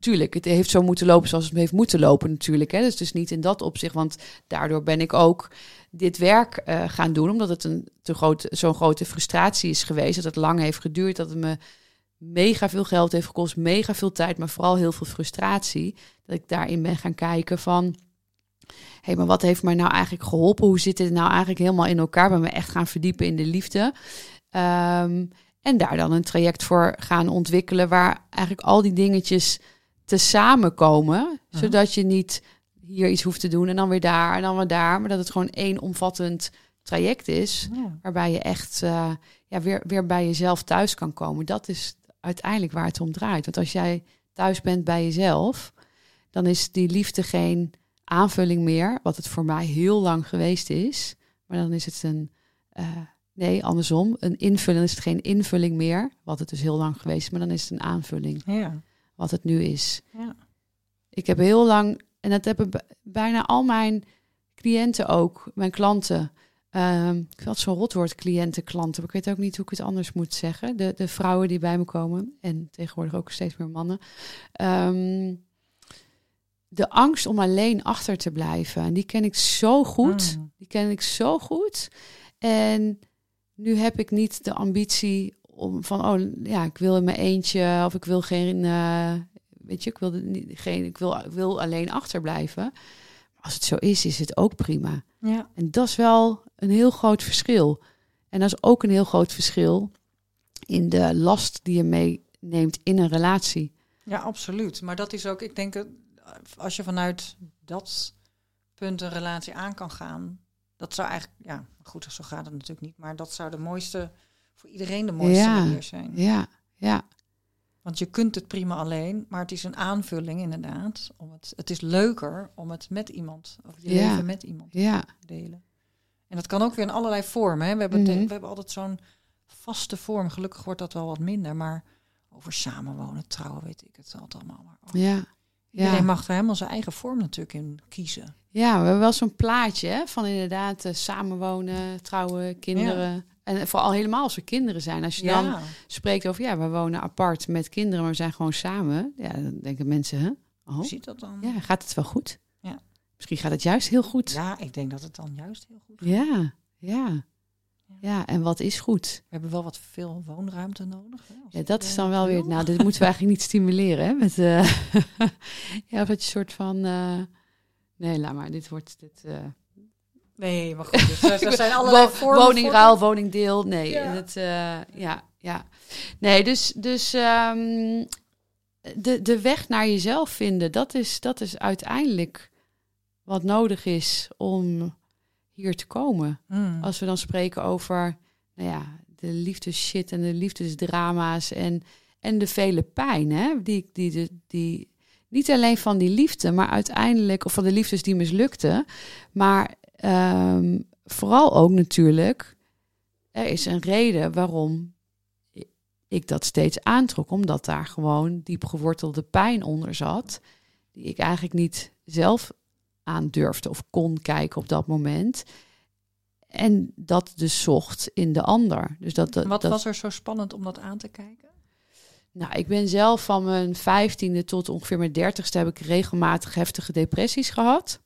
Tuurlijk, het heeft zo moeten lopen zoals het heeft moeten lopen, natuurlijk. Hè. Dus, dus niet in dat opzicht, want daardoor ben ik ook dit werk eh, gaan doen, omdat het een te groot, zo'n grote frustratie is geweest. Dat het lang heeft geduurd, dat het me mega veel geld heeft gekost, mega veel tijd, maar vooral heel veel frustratie. Dat ik daarin ben gaan kijken van hé, maar wat heeft mij nou eigenlijk geholpen? Hoe zit dit nou eigenlijk helemaal in elkaar? Ben me echt gaan verdiepen in de liefde. Ehm, en daar dan een traject voor gaan ontwikkelen waar eigenlijk al die dingetjes te samenkomen. Zodat je niet hier iets hoeft te doen en dan weer daar en dan weer daar. Maar dat het gewoon één omvattend traject is. Ja. Waarbij je echt eh, ja, weer, weer bij jezelf thuis kan komen. Dat is uiteindelijk waar het om draait. Want als jij thuis bent bij jezelf, dan is die liefde geen aanvulling meer. Wat het voor mij heel lang geweest is. Maar dan is het een. eh, nee, andersom. Een invulling is het geen invulling meer. Wat het dus heel lang geweest is. Maar dan is het een aanvulling. Ja. Wat het nu is. Ja. Ik heb heel lang, en dat hebben bijna al mijn cliënten ook, mijn klanten. ehm ik het zo'n rotwoord, cliënten, klanten. Maar ik weet ook niet hoe ik het anders moet zeggen. De, de vrouwen die bij me komen, en tegenwoordig ook steeds meer mannen. Ehm, de angst om alleen achter te blijven. En die ken ik zo goed. Mm. Die ken ik zo goed. En nu heb ik niet de ambitie om van, oh ja, ik wil in mijn eentje of ik wil geen, eh, weet je, ik wil, niet, geen, ik wil, ik wil alleen achterblijven. Maar als het zo is, is het ook prima. Ja. En dat is wel een heel groot verschil. En dat is ook een heel groot verschil in de last die je meeneemt in een relatie. ja, absoluut. Maar dat is ook, ik denk, als je vanuit dat punt een relatie aan kan gaan, dat zou eigenlijk, ja, goed, zo gaat het natuurlijk niet, maar dat zou de mooiste, voor iedereen de mooiste Ja. manier zijn. Ja, ja, Want je kunt het prima alleen, maar het is een aanvulling inderdaad. Om het, het is leuker om het met iemand, of je Ja. leven met iemand ja, te delen. En dat kan ook weer in allerlei vormen. Hè. We, hebben Mhm. we hebben altijd zo'n vaste vorm. Gelukkig wordt dat wel wat minder, maar over samenwonen, trouwen, weet ik het altijd allemaal. Maar oh, ja. Iedereen Ja. mag er helemaal zijn eigen vorm natuurlijk in kiezen. ja, we hebben wel zo'n plaatje hè, van inderdaad eh, samenwonen, trouwen, kinderen. En vooral helemaal als we kinderen zijn. Als je dan spreekt over, ja, we wonen apart met kinderen, maar we zijn gewoon samen. Ja, dan denken mensen, hè? hoe Oh, ziet dat dan? ja, gaat het wel goed? Ja. Misschien gaat het juist heel goed. Ja, ik denk dat het dan juist heel goed is. Ja, ja. Ja, en wat is goed? We hebben wel wat veel woonruimte nodig. Hè, Ja, dat is eh, dan wel weer. Nou, dit moeten we eigenlijk niet stimuleren, hè? Met, eh, ja, dat je soort van. eh, nee, laat maar. Dit wordt. Dit, eh, Nee, maar goed. Dus er, zijn allerlei vormen. woningruil, woningdeel. Nee, Ja. het, eh, ja, ja. Nee, dus, dus ehm, de, de weg naar jezelf vinden, dat is, dat is uiteindelijk wat nodig is om hier te komen. Hmm. Als we dan spreken over nou ja, de liefdesshit en de liefdesdrama's en, en de vele pijn, hè? Die, die, die, die, niet alleen van die liefde, maar uiteindelijk, of van de liefdes die mislukten, maar ehm, vooral ook natuurlijk, er is een reden waarom ik dat steeds aantrok, omdat daar gewoon diep gewortelde pijn onder zat, die ik eigenlijk niet zelf aan durfde of kon kijken op dat moment. En dat dus zocht in de ander. Dus dat, dat, Wat dat- was er zo spannend om dat aan te kijken? nou, ik ben zelf van mijn vijftiende tot ongeveer mijn dertigste heb ik regelmatig heftige depressies gehad.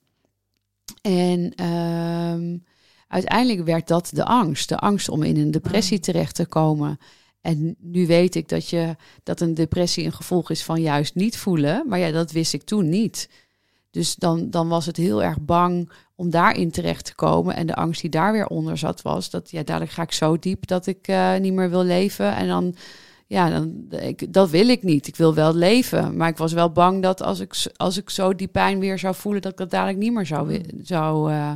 En ehm, uiteindelijk werd dat de angst. De angst om in een depressie Mm. terecht te komen. En nu weet ik dat, je, dat een depressie een gevolg is van juist niet voelen. Maar ja, dat wist ik toen niet. Dus dan, dan was het heel erg bang om daarin terecht te komen. En de angst die daar weer onder zat was dat ja, dadelijk ga ik zo diep dat ik eh, niet meer wil leven. En dan ja, dan, ik, dat wil ik niet. Ik wil wel leven. Maar ik was wel bang dat als ik, als ik zo die pijn weer zou voelen, dat ik dat dadelijk niet meer zou, wi- zou, eh,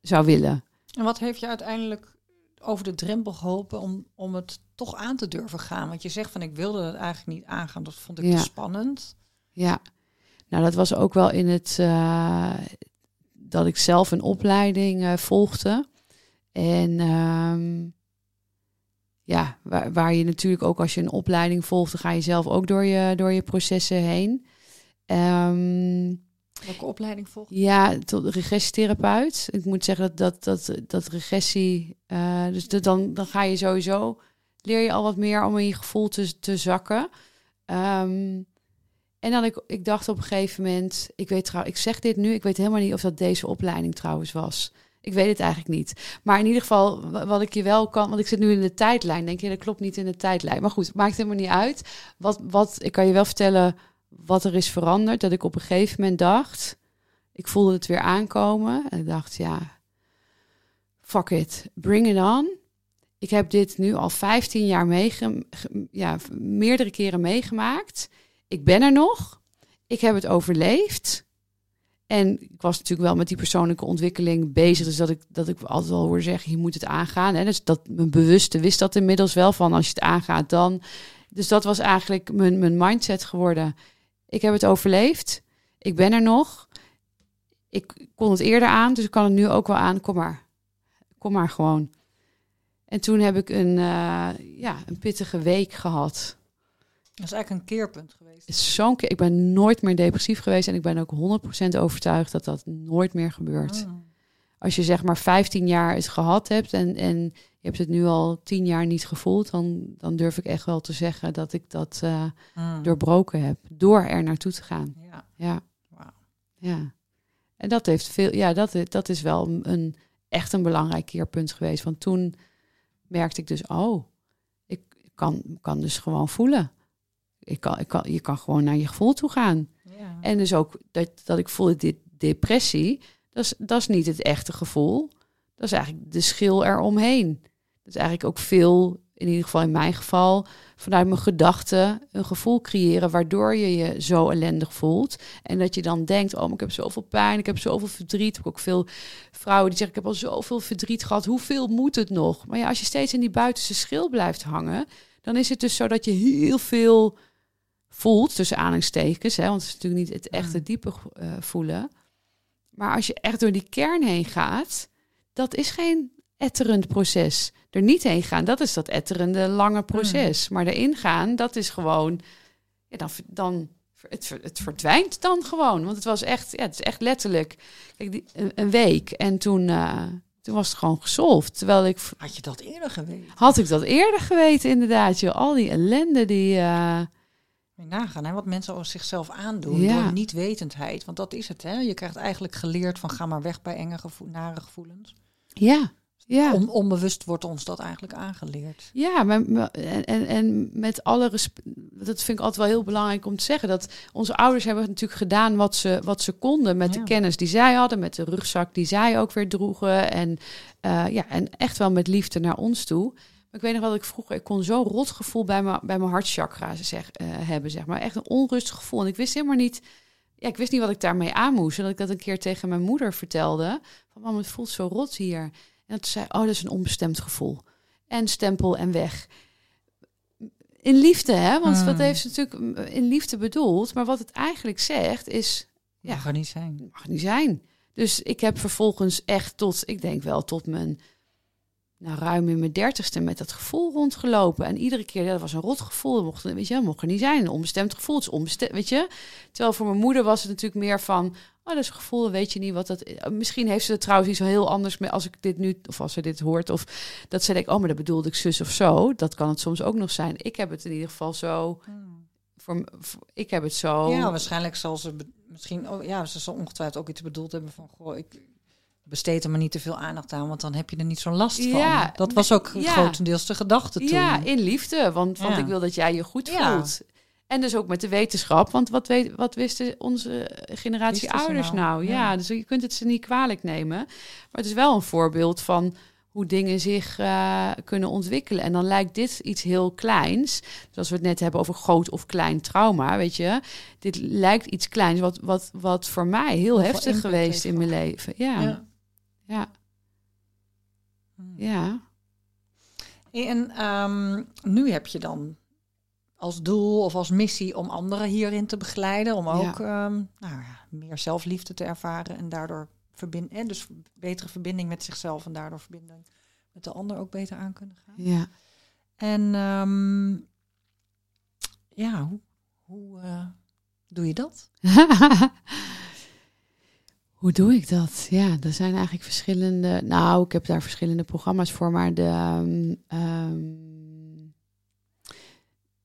zou willen. En wat heeft je uiteindelijk over de drempel geholpen om, om het toch aan te durven gaan? Want je zegt van ik wilde het eigenlijk niet aangaan. Dat vond ik Ja. te spannend. Ja, nou dat was ook wel in het eh, dat ik zelf een opleiding eh, volgde. En ehm, ja, waar, waar je natuurlijk ook als je een opleiding volgt, dan ga je zelf ook door je, door je processen heen. Ehm, Welke opleiding volgt? ja, tot regressietherapeut. Ik moet zeggen dat, dat, dat, dat regressie. eh, dus dan, dan ga je sowieso. leer je al wat meer om in je gevoel te, te zakken. Ehm, en dan ik, ik dacht op een gegeven moment. Ik weet trouw, ik zeg dit nu. Ik weet helemaal niet of dat deze opleiding trouwens was. Ik weet het eigenlijk niet. Maar in ieder geval, wa- wat ik je wel kan. Want ik zit nu in de tijdlijn. Denk je, dat klopt niet in de tijdlijn. Maar goed, maakt helemaal niet uit. Wat, wat, ik kan je wel vertellen wat er is veranderd. Dat ik op een gegeven moment dacht. Ik voelde het weer aankomen. En ik dacht, ja, fuck it, bring it on. Ik heb dit nu al 15 jaar meege ja, meerdere keren meegemaakt. Ik ben er nog. Ik heb het overleefd. En ik was natuurlijk wel met die persoonlijke ontwikkeling bezig. Dus dat ik, dat ik altijd wel hoor zeggen, je moet het aangaan. Hè? Dus dat mijn bewuste wist dat inmiddels wel van als je het aangaat dan. Dus dat was eigenlijk mijn, mijn mindset geworden. Ik heb het overleefd. Ik ben er nog. Ik kon het eerder aan, dus ik kan het nu ook wel aan. Kom maar. Kom maar gewoon. En toen heb ik een, eh, ja, een pittige week gehad. Dat is eigenlijk een keerpunt geweest. Is Zo'n keer, ik ben nooit meer depressief geweest en ik ben ook 100% overtuigd dat dat nooit meer gebeurt. Ah. Als je zeg maar 15 jaar het gehad hebt en, en je hebt het nu al 10 jaar niet gevoeld, dan, dan durf ik echt wel te zeggen dat ik dat eh, Mm. doorbroken heb door er naartoe te gaan. Ja, Ja. wauw. Ja. En dat heeft veel, ja, dat, dat is wel een- echt een belangrijk keerpunt geweest. Want toen merkte ik dus, oh, ik kan, kan dus gewoon voelen. Ik kan, ik kan, je kan gewoon naar je gevoel toe gaan. Ja. En dus ook dat, dat ik voelde, dit depressie, dat is, dat is niet het echte gevoel. Dat is eigenlijk de schil eromheen. Dat is eigenlijk ook veel, in ieder geval in mijn geval, vanuit mijn gedachten een gevoel creëren waardoor je je zo ellendig voelt. En dat je dan denkt, oh, maar ik heb zoveel pijn, ik heb zoveel verdriet. Ik heb ook veel vrouwen die zeggen, ik heb al zoveel verdriet gehad, hoeveel moet het nog? Maar ja, als je steeds in die buitenste schil blijft hangen, dan is het dus zo dat je heel veel voelt, tussen aanhalingstekens, hè, want het is natuurlijk niet het echte Mm. diepe eh, voelen. Maar als je echt door die kern heen gaat, dat is geen etterend proces. Er niet heen gaan, dat is dat etterende lange proces. Maar erin gaan, dat is gewoon, ja, dan, dan het, het verdwijnt dan gewoon. Want het was echt, ja, het is echt letterlijk kijk, die, een, week. En toen, eh, toen was het gewoon gesolved. Terwijl ik, Had je dat eerder geweten? had ik dat eerder geweten inderdaad. Joh. Al die ellende die... eh, je nagaan, hè, wat mensen over zichzelf aandoen Ja. door niet-wetendheid. Want dat is het, hè. Je krijgt eigenlijk geleerd van ga maar weg bij enge gevoel, nare gevoelens. ja, ja. On- onbewust wordt ons dat eigenlijk aangeleerd. Ja, maar, maar- en, en, met alle respect, dat vind ik altijd wel heel belangrijk om te zeggen. Dat onze ouders hebben natuurlijk gedaan wat ze, wat ze konden met Ja. de kennis die zij hadden, met de rugzak die zij ook weer droegen. En, eh, ja, en echt wel met liefde naar ons toe. Maar ik weet nog wel dat ik vroeger, ik kon zo'n rot gevoel bij mijn, bij mijn hartchakra zeg, eh, hebben, zeg maar. Echt een onrustig gevoel. En ik wist helemaal niet, ja, ik wist niet wat ik daarmee aan moest. En dat ik dat een keer tegen mijn moeder vertelde. Van, mam, het voelt zo rot hier. En dat ze zei, oh, dat is een onbestemd gevoel. En stempel en weg. In liefde, hè? Want Hmm. wat heeft ze natuurlijk in liefde bedoeld. Maar wat het eigenlijk zegt is, Ja. Mag er niet zijn. mag niet zijn. Dus ik heb vervolgens echt tot, ik denk wel tot mijn, nou ruim in mijn dertigste met dat gevoel rondgelopen. En iedere keer, ja, dat was een rot gevoel. Dat mocht, weet je, dat mocht er niet zijn. Een onbestemd gevoel, het is onbestemd, weet je. Terwijl voor mijn moeder was het natuurlijk meer van, oh, dat is een gevoel, weet je niet wat dat is. Misschien heeft ze het trouwens iets heel anders mee als ik dit nu, of als ze dit hoort. Of dat ze denkt, oh, maar dat bedoelde ik zus of zo. Dat kan het soms ook nog zijn. Ik heb het in ieder geval zo, voor, voor- ik heb het zo. Ja, waarschijnlijk zal ze misschien, oh, ja, ze zal ongetwijfeld ook iets bedoeld hebben van, goh, ik besteed er maar niet te veel aandacht aan, want dan heb je er niet zo'n last Ja, van. Dat was ook ja. grotendeels de gedachte toen. Ja, in liefde. Want, want ik wil dat jij je goed Ja. voelt. En dus ook met de wetenschap. Want wat, weet, wat wisten onze generatie Wisten ouders nou? nou? Ja. Dus je kunt het ze niet kwalijk nemen. Maar het is wel een voorbeeld van hoe dingen zich eh, kunnen ontwikkelen. En dan lijkt dit iets heel kleins. Dus als we het net hebben over groot of klein trauma, weet je. Dit lijkt iets kleins wat, wat, wat voor mij heel heftig geweest in mijn leven. Ja, ja, Ja. ja. En ehm, nu heb je dan als doel of als missie om anderen hierin te begeleiden. Om ook ehm, nou ja, meer zelfliefde te ervaren en daardoor verbinden. Dus betere verbinding met zichzelf en daardoor verbinding met de ander ook beter aan kunnen gaan. Ja. En ehm, ja, hoe, hoe eh, doe je dat? Hoe doe ik dat? Ja, er zijn eigenlijk verschillende. Nou, ik heb daar verschillende programma's voor, maar de. Ehm, ehm,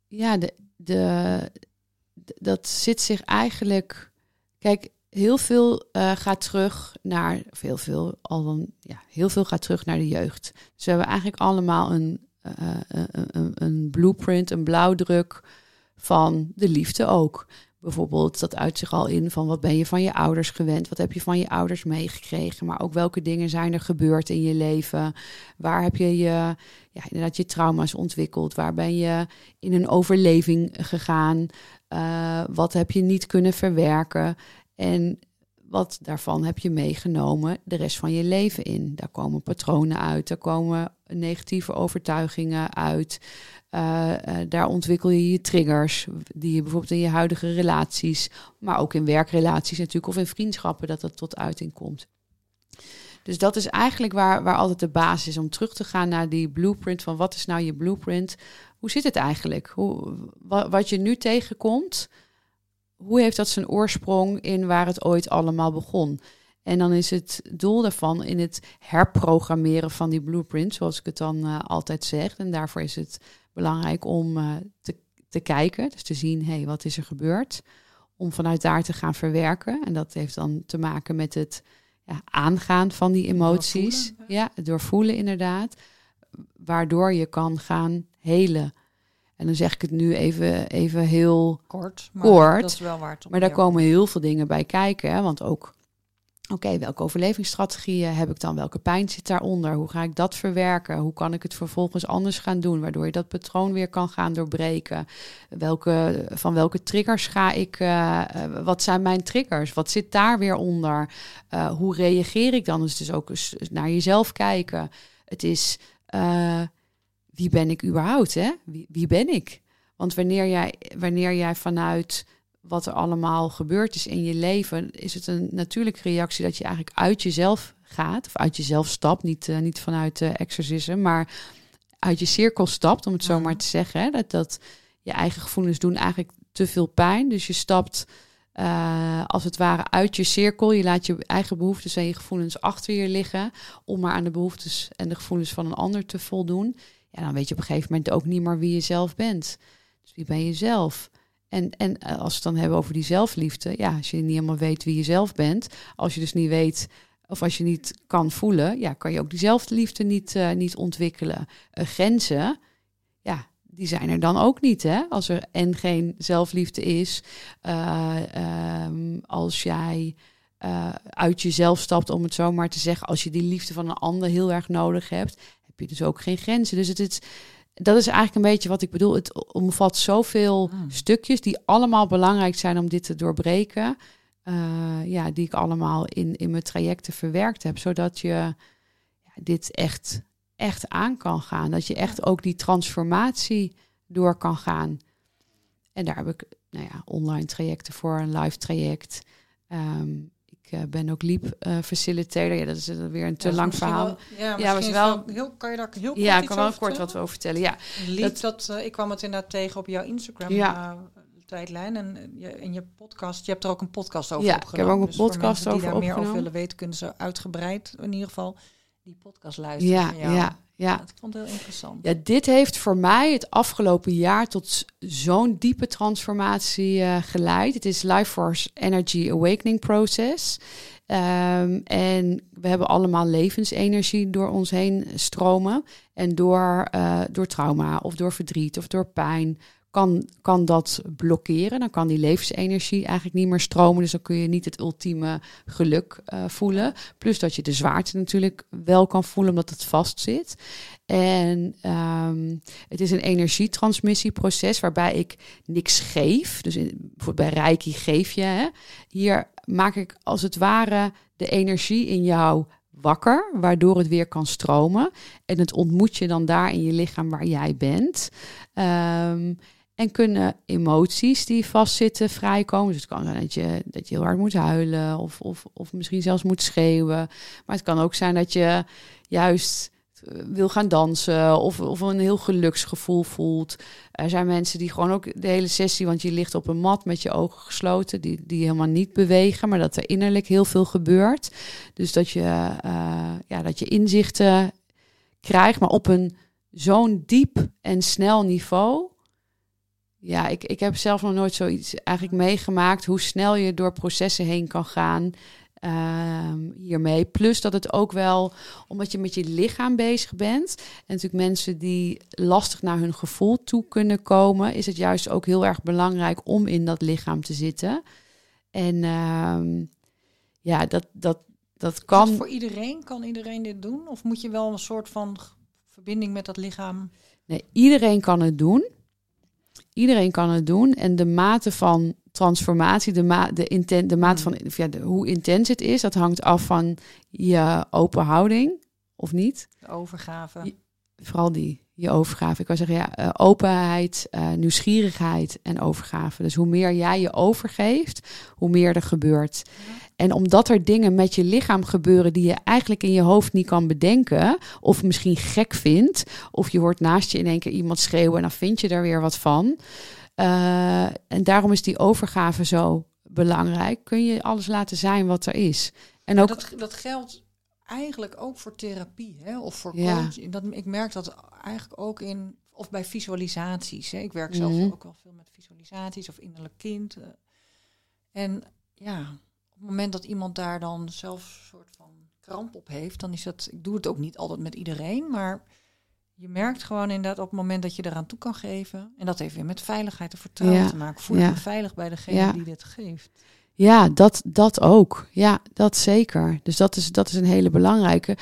ja, de, de, dat zit zich eigenlijk. Kijk, heel veel uh, gaat terug naar. Of heel veel, al dan, ja, heel veel gaat terug naar de jeugd. Dus we hebben eigenlijk allemaal een, uh, een, een blueprint, een blauwdruk van de liefde ook. Bijvoorbeeld, dat uit zich al in van wat ben je van je ouders gewend? Wat heb je van je ouders meegekregen? Maar ook welke dingen zijn er gebeurd in je leven? Waar heb je je, ja, inderdaad je trauma's ontwikkeld? Waar ben je in een overleving gegaan? Uh, wat heb je niet kunnen verwerken? En wat daarvan heb je meegenomen de rest van je leven in? Daar komen patronen uit, daar komen negatieve overtuigingen uit. Uh, uh, daar ontwikkel je je triggers, die je bijvoorbeeld in je huidige relaties, maar ook in werkrelaties natuurlijk, of in vriendschappen, dat dat tot uiting komt. Dus dat is eigenlijk waar, waar altijd de basis is om terug te gaan naar die blueprint van wat is nou je blueprint? Hoe zit het eigenlijk? Hoe, wat je nu tegenkomt, hoe heeft dat zijn oorsprong in waar het ooit allemaal begon? En dan is het doel daarvan in het herprogrammeren van die blueprint, zoals ik het dan uh, altijd zeg. En daarvoor is het belangrijk om uh, te, te kijken, dus te zien, hé, hey, wat is er gebeurd? Om vanuit daar te gaan verwerken. En dat heeft dan te maken met het ja, aangaan van die emoties. Doorvoelen, ja, het doorvoelen inderdaad. Waardoor je kan gaan helen. En dan zeg ik het nu even, even heel kort. Maar kort. Dat is wel waar. Maar daar komen heel veel dingen bij kijken. Hè? Want ook Oké, welke overlevingsstrategieën heb ik dan? Welke pijn zit daaronder? Hoe ga ik dat verwerken? Hoe kan ik het vervolgens anders gaan doen, waardoor je dat patroon weer kan gaan doorbreken? Welke, van welke triggers ga ik? Uh, wat zijn mijn triggers? Wat zit daar weer onder? Hoe reageer ik dan? Dus is ook eens naar jezelf kijken. Het is wie ben ik überhaupt? Hè? Wie, wie ben ik? Want wanneer jij, wanneer jij vanuit wat er allemaal gebeurd is in je leven, is het een natuurlijke reactie dat je eigenlijk uit jezelf gaat, of uit jezelf stapt, niet, uh, niet vanuit uh, exorcisme, maar uit je cirkel stapt, om het zo maar te zeggen. Hè? Dat, dat je eigen gevoelens doen eigenlijk te veel pijn. Dus je stapt uh, als het ware uit je cirkel. Je laat je eigen behoeftes en je gevoelens achter je liggen, om maar aan de behoeftes en de gevoelens van een ander te voldoen. Ja, dan weet je op een gegeven moment ook niet meer wie je zelf bent. Dus wie ben je zelf? En, en als we het dan hebben over die zelfliefde, ja, als je niet helemaal weet wie je zelf bent, als je dus niet weet of als je niet kan voelen, ja, kan je ook die zelfliefde niet, uh, niet ontwikkelen. Uh, grenzen, ja, die zijn er dan ook niet, hè? Als er en geen zelfliefde is, um, als jij uit jezelf stapt, om het zo maar te zeggen, als je die liefde van een ander heel erg nodig hebt, heb je dus ook geen grenzen. Dus het is dat is eigenlijk een beetje wat ik bedoel. Het omvat zoveel hmm. stukjes die allemaal belangrijk zijn om dit te doorbreken. Uh, ja, die ik allemaal in, in mijn trajecten verwerkt heb. Zodat je ja, dit echt, echt aan kan gaan. Dat je echt ook die transformatie door kan gaan. En daar heb ik nou ja, online trajecten voor, een live traject. Um, ik uh, ben ook liep uh, facilitator. Ja, dat is weer een te ja, lang verhaal. Wel, ja, ja was wel. Heel, kan je daar heel kort Ja, ik kan wel kort wat over vertellen. Ja, liep dat, dat uh, ik kwam het inderdaad tegen op jouw Instagram. Ja. tijdlijn en je, in je podcast, je hebt er ook een podcast over ja, opgenomen. ik heb ook een dus podcast die over daar opgenomen. meer over willen weten, kunnen ze uitgebreid in ieder geval die podcast luisteren. Ja, ja, ja. Ja. Dat vond ik heel interessant. Ja, dit heeft voor mij het afgelopen jaar tot zo'n diepe transformatie uh, geleid. Het is Life Force Energy Awakening Process. Um, en we hebben allemaal levensenergie door ons heen stromen. En door, uh, door trauma of door verdriet of door pijn kan, kan dat blokkeren. Dan kan die levensenergie eigenlijk niet meer stromen. Dus dan kun je niet het ultieme geluk uh, voelen. Plus dat je de zwaarte natuurlijk wel kan voelen omdat het vast zit. En um, het is een energietransmissieproces waarbij ik niks geef. Dus in, bijvoorbeeld bij Reiki geef je. Hè. Hier maak ik als het ware de energie in jou wakker, waardoor het weer kan stromen. En het ontmoet je dan daar in je lichaam waar jij bent. Ehm, en kunnen emoties die vastzitten vrijkomen. Dus het kan zijn dat je, dat je heel hard moet huilen of, of, of misschien zelfs moet schreeuwen. Maar het kan ook zijn dat je juist eh, wil gaan dansen of, of een heel geluksgevoel voelt. Er zijn mensen die gewoon ook de hele sessie, want je ligt op een mat met je ogen gesloten, die, die helemaal niet bewegen, maar dat er innerlijk heel veel gebeurt. Dus dat je, uh, ja, dat je inzichten krijgt, maar op een zo'n diep en snel niveau. Ja, ik, ik heb zelf nog nooit zoiets eigenlijk meegemaakt. Hoe snel je door processen heen kan gaan. Ehm, hiermee. Plus dat het ook wel, omdat je met je lichaam bezig bent. En natuurlijk mensen die lastig naar hun gevoel toe kunnen komen, is het juist ook heel erg belangrijk om in dat lichaam te zitten. En ehm, ja, dat, dat, dat kan. voor iedereen? Kan iedereen dit doen? Of moet je wel een soort van verbinding met dat lichaam? Nee, iedereen kan het doen. Iedereen kan het doen. En de mate van transformatie, de, ma de, inten de mate van ja, de, hoe intens het is, dat hangt af van je open houding of niet. De overgave. vooral die, je overgave. Ik wil zeggen, ja, uh, openheid, uh, nieuwsgierigheid en overgave. Dus hoe meer jij je overgeeft, hoe meer er gebeurt. Ja. En omdat er dingen met je lichaam gebeuren die je eigenlijk in je hoofd niet kan bedenken, of misschien gek vindt, of je hoort naast je in één keer iemand schreeuwen en dan vind je er weer wat van. Uh, en daarom is die overgave zo belangrijk. Kun je alles laten zijn wat er is. En ook dat, dat geldt eigenlijk ook voor therapie, hè? of voor coaching. Ja. Dat, ik merk dat eigenlijk ook in, of bij visualisaties. Hè? Ik werk zelf mm -hmm. ook wel veel met visualisaties of innerlijk kind. Uh, en ja, op het moment dat iemand daar dan zelf een soort van kramp op heeft, dan is dat. Ik doe het ook niet altijd met iedereen, maar je merkt gewoon inderdaad op het moment dat je eraan toe kan geven. En dat heeft weer met veiligheid en vertrouwen ja. te maken. Voel je ja. veilig bij degene ja. die dit geeft. Ja, dat, dat ook. Ja, dat zeker. Dus dat is, dat is een hele belangrijke.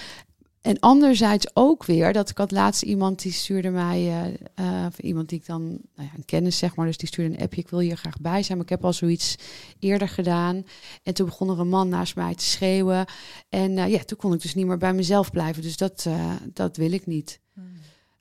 En anderzijds ook weer, dat ik had laatst iemand die stuurde mij, uh, uh, iemand die ik dan, nou ja, een kennis zeg maar, dus die stuurde een appje, ik wil hier graag bij zijn, maar ik heb al zoiets eerder gedaan. En toen begon er een man naast mij te schreeuwen. En uh, ja, toen kon ik dus niet meer bij mezelf blijven. Dus dat, dat wil ik niet. Hmm.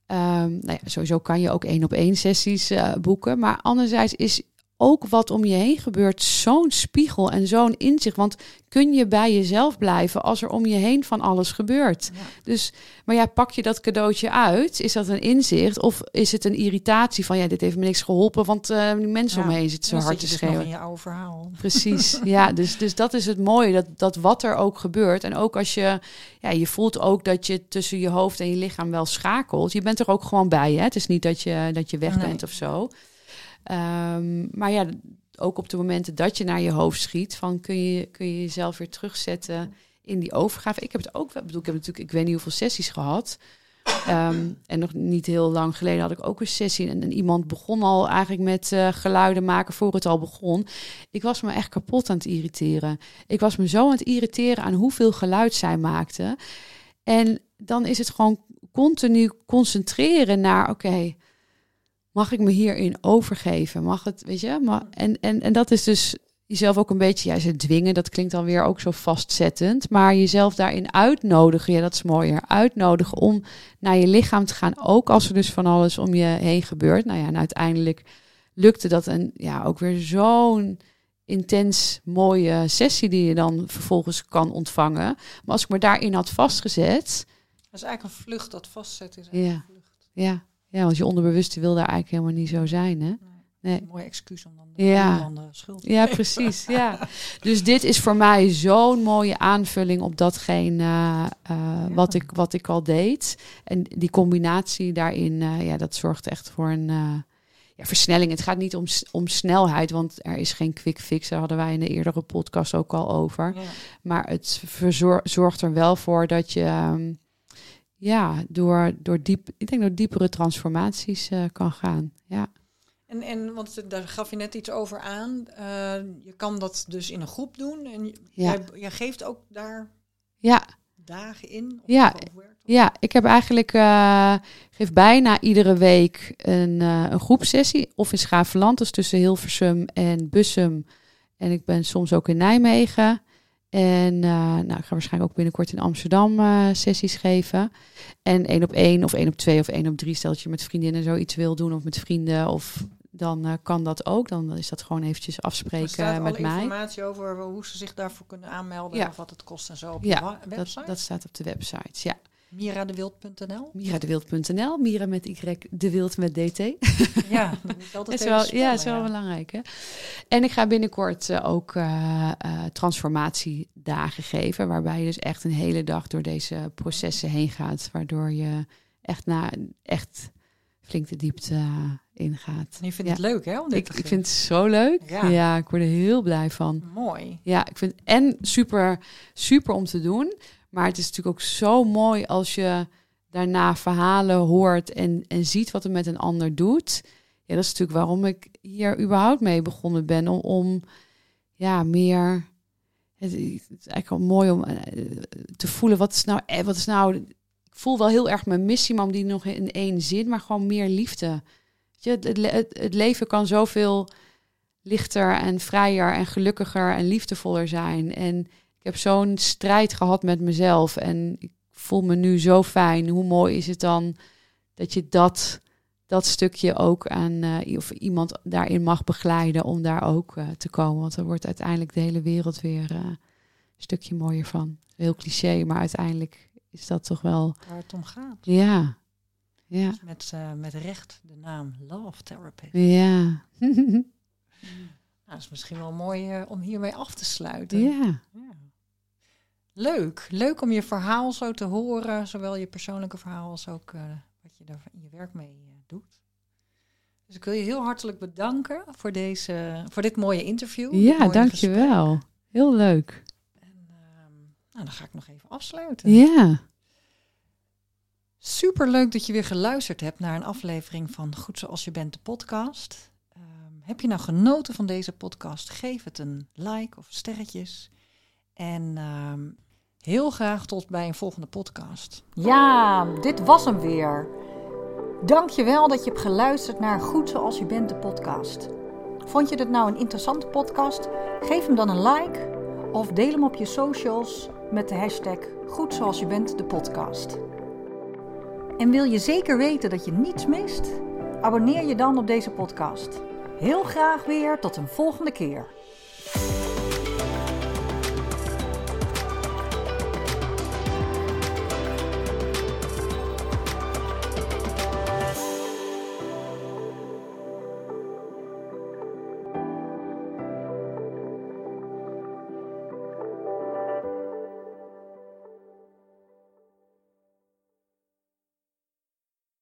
Um, nou ja, sowieso kan je ook één op één sessies boeken. Maar anderzijds is ook wat om je heen gebeurt zo'n spiegel en zo'n inzicht. Want kun je bij jezelf blijven als er om je heen van alles gebeurt? Ja. Dus, maar ja, pak je dat cadeautje uit? Is dat een inzicht? Of is het een irritatie van ja, dit heeft me niks geholpen, want uh, die mensen ja. omheen zitten zo hard te schreeuwen. in je oude verhaal. Precies, ja. Dus, dus dat is het mooie, dat, dat wat er ook gebeurt. En ook als je, ja, je voelt ook dat je tussen je hoofd en je lichaam wel schakelt. Je bent er ook gewoon bij, hè? Het is niet dat je, dat je weg nee. bent of zo. Um, maar ja, ook op de momenten dat je naar je hoofd schiet, van kun je, kun je jezelf weer terugzetten in die overgave. Ik heb het ook, bedoel, ik heb natuurlijk, ik weet niet hoeveel sessies gehad. Um, en nog niet heel lang geleden had ik ook een sessie. En, iemand begon al eigenlijk met uh, geluiden maken voor het al begon. Ik was me echt kapot aan het irriteren. Ik was me zo aan het irriteren aan hoeveel geluid zij maakte. En dan is het gewoon continu concentreren naar, oké, mag ik me hierin overgeven? Mag het, weet je? Maar, en, en, en dat is dus jezelf ook een beetje, ja, ze dwingen, dat klinkt dan weer ook zo vastzettend, maar jezelf daarin uitnodigen, ja, dat is mooier, uitnodigen om naar je lichaam te gaan, ook als er dus van alles om je heen gebeurt. Nou ja, en uiteindelijk lukte dat en ja, ook weer zo'n intens mooie sessie die je dan vervolgens kan ontvangen. Maar als ik me daarin had vastgezet... Dat is eigenlijk een vlucht, dat vastzetten is ja, vlucht. Ja, ja, want je onderbewuste wil daar eigenlijk helemaal niet zo zijn, hè? Nee. Een mooi excuus om dan de, ja. schuld te Ja, precies. ja. Dus dit is voor mij zo'n mooie aanvulling op datgene uh, uh, ja. wat, ik, wat ik al deed. En die combinatie daarin, uh, ja, dat zorgt echt voor een ja, versnelling. Het gaat niet om, om snelheid, want er is geen quick fix. Daar hadden wij in de eerdere podcast ook al over. Ja. Maar het zorgt er wel voor dat je... Um, ja, door, door diep, ik denk door diepere transformaties uh, kan gaan. Ja. En, en want daar gaf je net iets over aan. Uh, je kan dat dus in een groep doen. En ja. jij, jij geeft ook daar ja. dagen in? Ja. ja, ik heb eigenlijk uh, geef bijna iedere week een, een groepsessie. Of in Schaafland, dus tussen Hilversum en Bussum. En ik ben soms ook in Nijmegen. En uh, nou, ik ga waarschijnlijk ook binnenkort in Amsterdam uh, sessies geven. En één op één of één op twee of één op drie. Stel dat je met vriendinnen zoiets wil doen of met vrienden. Of dan uh, kan dat ook. Dan is dat gewoon eventjes afspreken met mij. informatie over hoe ze zich daarvoor kunnen aanmelden. Ja. Of wat het kost en zo op Ja, de website. dat, dat staat op de website. Ja. Miradewild.nl. Miradewild.nl. Mira met Y, de wild met DT. Ja, dat altijd is wel, ja, is wel belangrijk. Hè? En ik ga binnenkort eh, ook eh, eh, transformatiedagen geven, waarbij je dus echt een hele dag door deze processen heen gaat, waardoor je echt, na, echt flink de diepte ingaat. En je vindt Ja. het leuk, hè? Om dit Ik, te ik vind het zo leuk. Ja. Ja. ik word er heel blij van. mooi. Ja, ik vind en super, super om te doen. Maar het is natuurlijk ook zo mooi als je daarna verhalen hoort en, en ziet wat er met een ander doet. Ja, dat is natuurlijk waarom ik hier überhaupt mee begonnen ben. Om, om ja, meer. Het, het is eigenlijk wel mooi om eh, te voelen wat is nou, eh, wat is nou. Ik voel wel heel erg mijn missie, maar om die nog in één zin, maar gewoon meer liefde. Je, het, het, het, het leven kan zoveel lichter en vrijer en gelukkiger en liefdevoller zijn. En ik heb zo'n strijd gehad met mezelf en ik voel me nu zo fijn. Hoe mooi is het dan dat je dat, dat stukje ook aan eh, of iemand daarin mag begeleiden om daar ook eh, te komen. Want dan wordt uiteindelijk de hele wereld weer eh, een stukje mooier van. Heel cliché, maar uiteindelijk is dat toch wel. Waar het om gaat. Ja. Ja. Dus met, met recht de naam Love Therapist. Ja. Nou, dat is misschien wel mooi om hiermee af te sluiten. ja. Ja. Leuk. Leuk om je verhaal zo te horen. Zowel je persoonlijke verhaal als ook eh, wat je er in je werk mee eh, doet. Dus ik wil je heel hartelijk bedanken voor, deze, voor dit mooie interview. Ja, dankjewel. Heel leuk. gesprek. En, ehm, nou, dan ga ik nog even afsluiten. Ja. Super leuk dat je weer geluisterd hebt naar een aflevering van Goed Zoals Je Bent, de podcast. Ehm, heb je nou genoten van deze podcast? Geef het een like of sterretjes. En ehm, heel graag tot bij een volgende podcast. Ja, dit was hem weer. Dankjewel dat je hebt geluisterd naar Goed Zoals Je Bent, de podcast. Vond je dit nou een interessante podcast? Geef hem dan een like of deel hem op je socials met de hashtag Goed Zoals Je Bent, de podcast. En wil je zeker weten dat je niets mist? Abonneer je dan op deze podcast. Heel graag weer tot een volgende keer.